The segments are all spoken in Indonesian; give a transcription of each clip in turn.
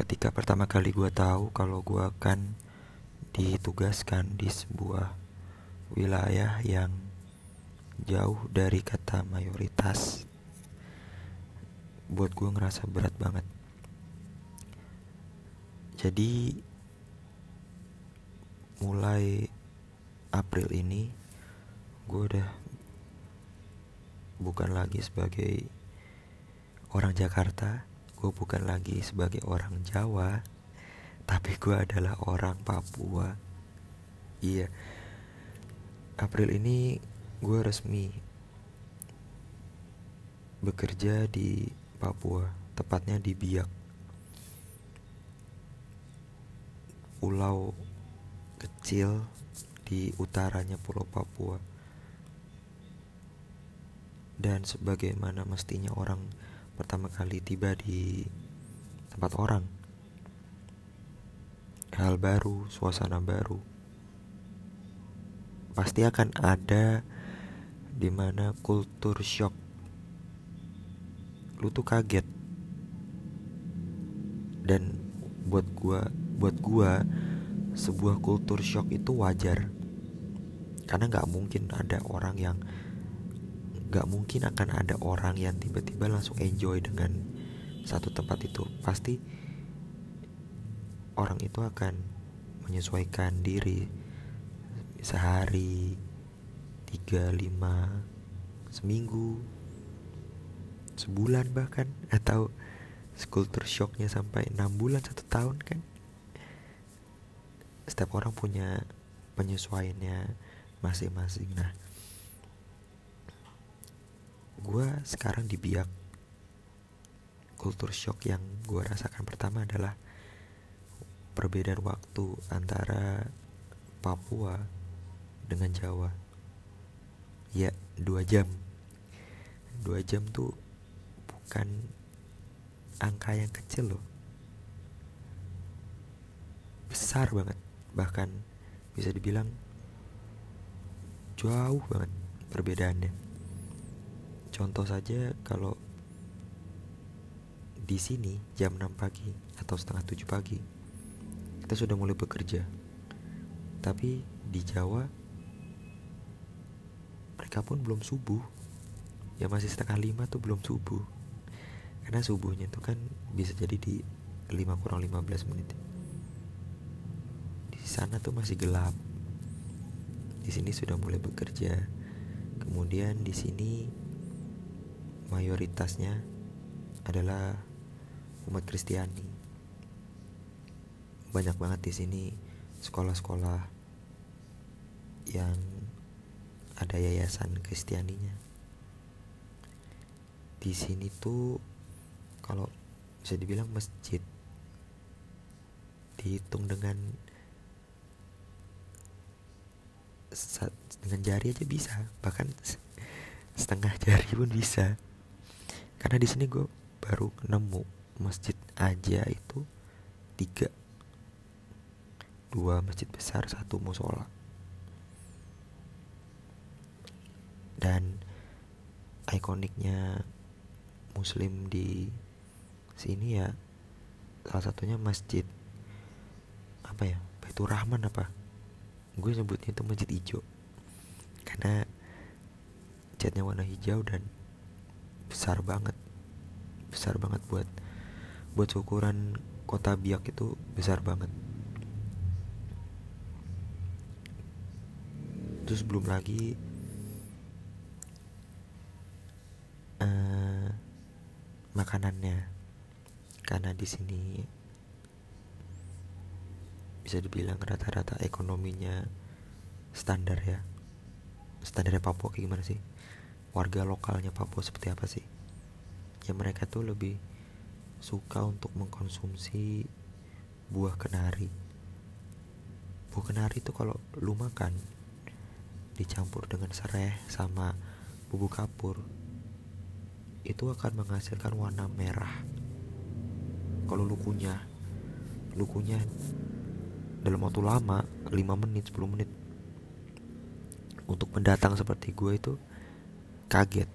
ketika pertama kali gue tahu kalau gue akan ditugaskan di sebuah wilayah yang jauh dari kata mayoritas buat gue ngerasa berat banget. Jadi mulai April ini gue udah bukan lagi sebagai orang Jakarta gue bukan lagi sebagai orang Jawa tapi gue adalah orang Papua. Iya. April ini gue resmi bekerja di Papua tepatnya di Biak. Pulau kecil di utaranya Pulau Papua. Dan sebagaimana mestinya orang pertama kali tiba di tempat orang. Hal baru suasana baru. Pasti akan ada di mana kultur shock. Lu tuh kaget. Dan buat gua buat gua sebuah kultur shock itu wajar. Karena nggak mungkin ada orang yang gak mungkin akan ada orang yang tiba-tiba langsung enjoy dengan satu tempat itu. Pasti orang itu akan menyesuaikan diri. Sehari tiga lima seminggu sebulan bahkan. Atau kultur shocknya sampai enam bulan satu tahun kan. Setiap orang punya penyesuaiannya masing-masing. Nah gue sekarang di biak kultur shock yang gue rasakan pertama adalah perbedaan waktu antara Papua dengan Jawa. Ya dua jam. Dua jam tuh bukan angka yang kecil loh. Besar banget. Bahkan bisa dibilang jauh banget perbedaannya Contoh saja kalau di sini jam 6 pagi atau setengah 7 pagi kita sudah mulai bekerja. Tapi di Jawa mereka pun belum subuh. Ya masih setengah lima tuh belum subuh. Karena subuhnya itu kan bisa jadi di 5 kurang 15 menit. Di sana tuh masih gelap. Di sini sudah mulai bekerja. Kemudian di sini mayoritasnya adalah umat Kristiani. Banyak banget di sini sekolah-sekolah yang ada yayasan Kristianinya. Di sini tuh kalau bisa dibilang masjid dihitung dengan dengan jari aja bisa bahkan setengah jari pun bisa karena di sini gue baru nemu masjid aja itu tiga. Dua masjid besar satu musola. Dan ikoniknya muslim di sini ya salah satunya masjid apa ya Baitur Rahman apa? Gue sebutnya itu masjid hijau. Karena catnya warna hijau dan besar banget. Besar banget buat buat ukuran kota Biak itu besar banget. Terus belum lagi uh, makanannya. Karena di sini bisa dibilang rata-rata ekonominya standar ya. Standarnya Papua kayak gimana sih warga lokalnya Papua seperti apa sih? Ya mereka tuh lebih suka untuk mengkonsumsi buah kenari. Buah kenari itu kalau lu makan dicampur dengan serai sama bubuk kapur itu akan menghasilkan warna merah. Kalau lu kunyah lu kunyah dalam waktu lama 5 menit 10 menit untuk pendatang seperti gue itu kaget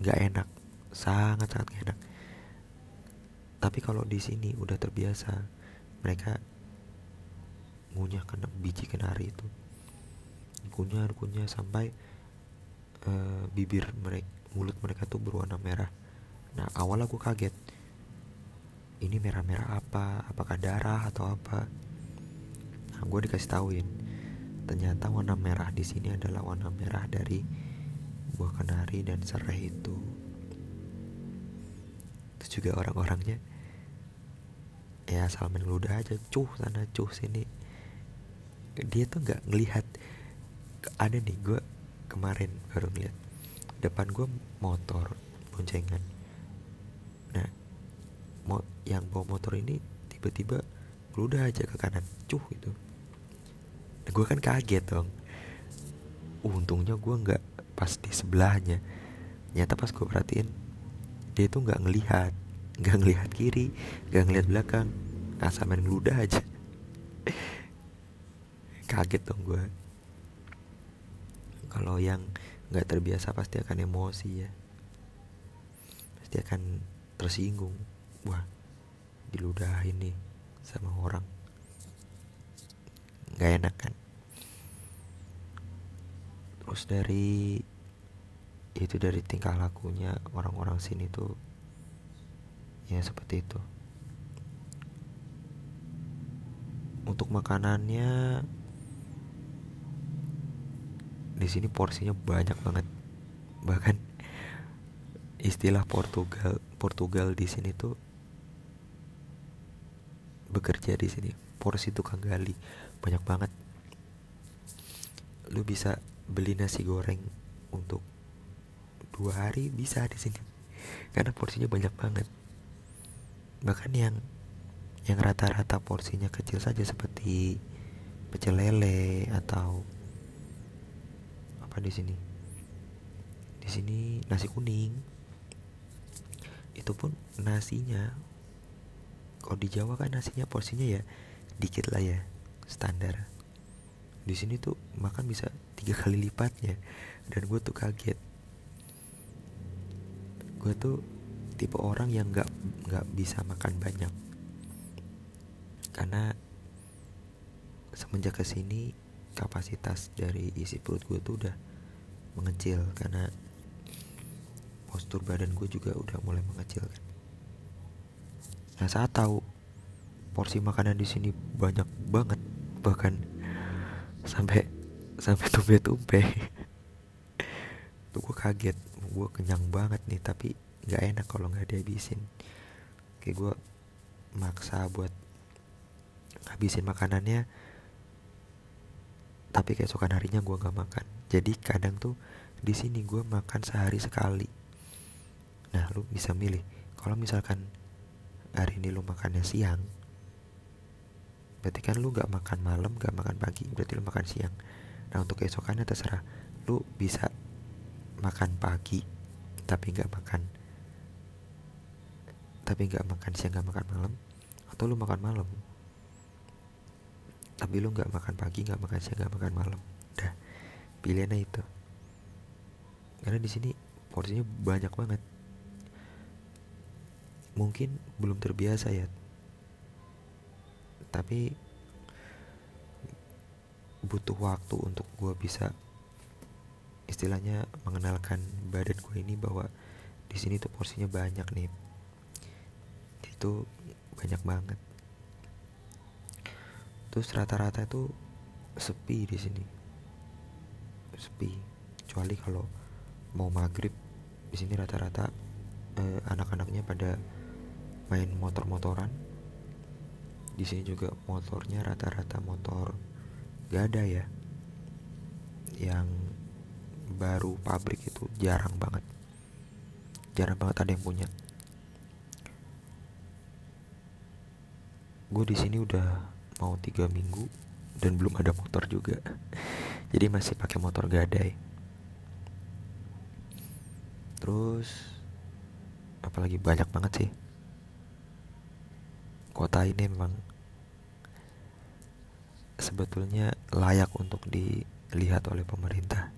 nggak enak sangat sangat gak enak. Tapi kalau di sini udah terbiasa mereka ngunyah kena biji kenari itu. Kunyah kunyah sampai uh, bibir mereka mulut mereka tuh berwarna merah. Nah awal aku kaget. Ini merah-merah apa? Apakah darah atau apa? Nah gue dikasih tahuin. Ternyata warna merah di sini adalah warna merah dari buah kenari dan serai itu. Itu juga orang-orangnya ya asal main ludah aja cuh sana cuh sini. Dia tuh nggak ngelihat ada nih gue kemarin baru ngeliat depan gue motor boncengan. Nah mo yang bawa motor ini tiba-tiba ngeludah aja ke kanan cuh gitu nah, gue kan kaget dong untungnya gue nggak pas di sebelahnya. Nyata pas gue perhatiin dia tuh nggak ngelihat nggak ngelihat kiri nggak ngelihat belakang. Asal main ngeludah aja. Kaget dong gue kalau yang nggak terbiasa pasti akan emosi ya. Pasti akan tersinggung. Wah diludah ini sama orang. Nggak enak kan terus dari itu dari tingkah lakunya orang-orang sini tuh ya seperti itu. Untuk makanannya di sini porsinya banyak banget. Bahkan istilah Portugal Portugal di sini tuh bekerja di sini. Porsi tukang gali banyak banget. Lu bisa beli nasi goreng untuk dua hari bisa di sini. Karena porsinya banyak banget. Bahkan yang yang rata-rata porsinya kecil saja seperti pecel lele atau apa di sini? Di sini nasi kuning. Itu pun nasinya kalau di Jawa kan nasinya porsinya ya dikit lah ya standar. Di sini tuh makan bisa tiga kali lipatnya. Dan gue tuh kaget. Gue tuh tipe orang yang nggak nggak bisa makan banyak. Karena semenjak ke sini kapasitas dari isi perut gue tuh udah mengecil. Karena postur badan gue juga udah mulai mengecil kan. Nah saat tahu porsi makanan di sini banyak banget. Bahkan sampai sampai tumbe-tumbe tuh gue kaget gue kenyang banget nih tapi nggak enak kalau nggak dihabisin. Kayak gue maksa buat habisin makanannya. Tapi keesokan harinya gue nggak makan. Jadi kadang tuh di sini gue makan sehari sekali. Nah lu bisa milih. Kalau misalkan hari ini lu makannya siang berarti kan lu gak makan malam gak makan pagi berarti lu makan siang nah untuk keesokannya terserah. Lu bisa makan pagi tapi gak makan tapi gak makan siang gak makan malam atau lu makan malam tapi lu nggak makan pagi nggak makan siang nggak makan malam. Dah pilihannya itu. Karena di sini porsinya banyak banget. Mungkin belum terbiasa ya. Tapi butuh waktu untuk gue bisa istilahnya mengenalkan badan gue ini bahwa di sini tuh porsinya banyak nih. Itu banyak banget. Terus rata-rata itu sepi di sini. Sepi. Kecuali kalau mau maghrib di sini rata-rata eh, anak-anaknya pada main motor-motoran. Di sini juga motornya rata-rata motor gak ada ya. Yang baru pabrik itu jarang banget. Jarang banget ada yang punya. Gue di sini udah mau tiga minggu dan belum ada motor juga. Jadi masih pakai motor gadai. Terus apalagi banyak banget sih. Kota ini memang sebetulnya layak untuk dilihat oleh pemerintah.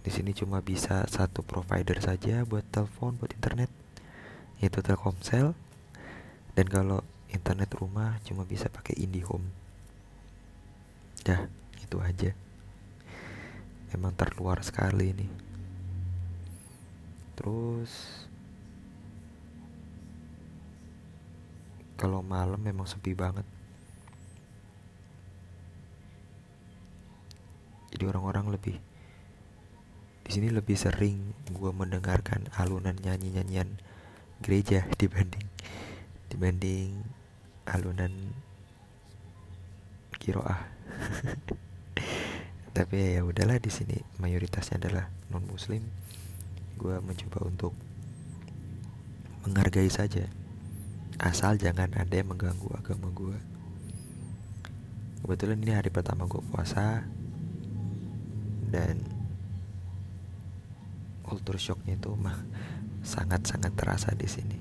Di sini cuma bisa satu provider saja buat telepon buat internet yaitu Telkomsel. Dan kalau internet rumah cuma bisa pakai IndiHome. Dah itu aja. Emang terluar sekali nih terus kalau malam memang sepi banget jadi orang-orang lebih di sini lebih sering gue mendengarkan alunan nyanyi-nyanyian gereja dibanding dibanding alunan kiroah. Tapi ya udahlah di sini mayoritasnya adalah non muslim gue mencoba untuk menghargai saja. Asal jangan ada yang mengganggu agama gue kebetulan ini hari pertama gue puasa dan culture shocknya itu mah sangat-sangat terasa di sini